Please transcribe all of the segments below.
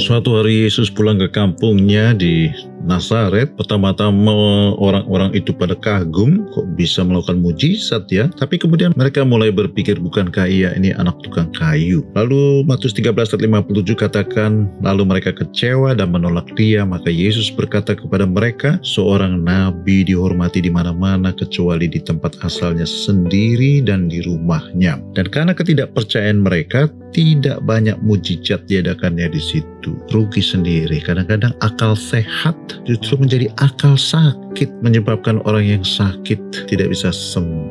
Suatu hari Yesus pulang ke kampungnya di Nazaret. Pertama-tama orang-orang itu pada kagum kok bisa melakukan mujizat ya. Tapi kemudian mereka mulai berpikir bukankah ia ini anak tukang kayu. Lalu Matius 13 ayat 57 katakan lalu mereka kecewa dan menolak dia. Maka Yesus berkata kepada mereka seorang nabi dihormati di mana-mana kecuali di tempat asalnya sendiri dan di rumahnya. Dan karena ketidakpercayaan mereka tidak banyak mujizat diadakannya di situ. Rugi sendiri. Kadang-kadang akal sehat justru menjadi akal sakit menyebabkan orang yang sakit tidak bisa sembuh.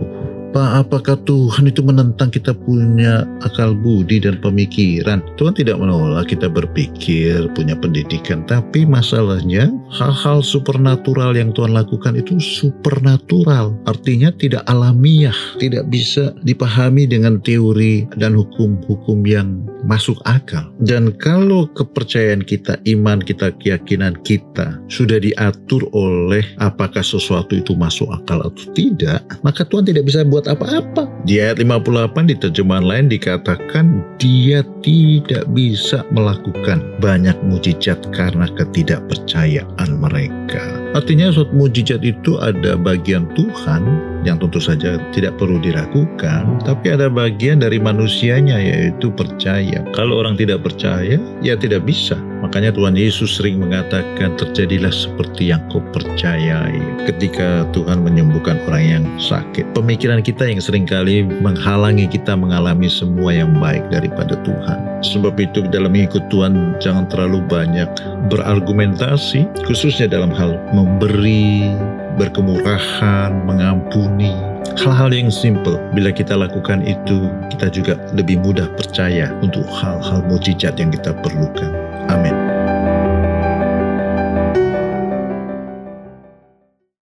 Pak, apakah Tuhan itu menentang kita punya akal budi dan pemikiran? Tuhan tidak menolak kita berpikir, punya pendidikan, tapi masalahnya hal-hal supernatural yang Tuhan lakukan itu supernatural. Artinya tidak alamiah, tidak bisa dipahami dengan teori dan hukum-hukum yang masuk akal. Dan kalau kepercayaan kita, iman kita, keyakinan kita sudah diatur oleh apakah sesuatu itu masuk akal atau tidak, maka Tuhan tidak bisa buat buat apa-apa. Di ayat 58 di terjemahan lain dikatakan dia tidak bisa melakukan banyak mujizat karena ketidakpercayaan mereka. Artinya suatu mujizat itu ada bagian Tuhan yang tentu saja tidak perlu dilakukan, tapi ada bagian dari manusianya yaitu percaya. Kalau orang tidak percaya, ya tidak bisa. Makanya Tuhan Yesus sering mengatakan terjadilah seperti yang kau percayai ketika Tuhan menyembuhkan orang yang sakit. Pemikiran kita yang sering kali menghalangi kita mengalami semua yang baik daripada Tuhan. Sebab itu dalam mengikut Tuhan jangan terlalu banyak berargumentasi khususnya dalam hal memberi, berkemurahan, mengampuni, hal-hal yang simple. Bila kita lakukan itu, kita juga lebih mudah percaya untuk hal-hal mujizat yang kita perlukan. Amén.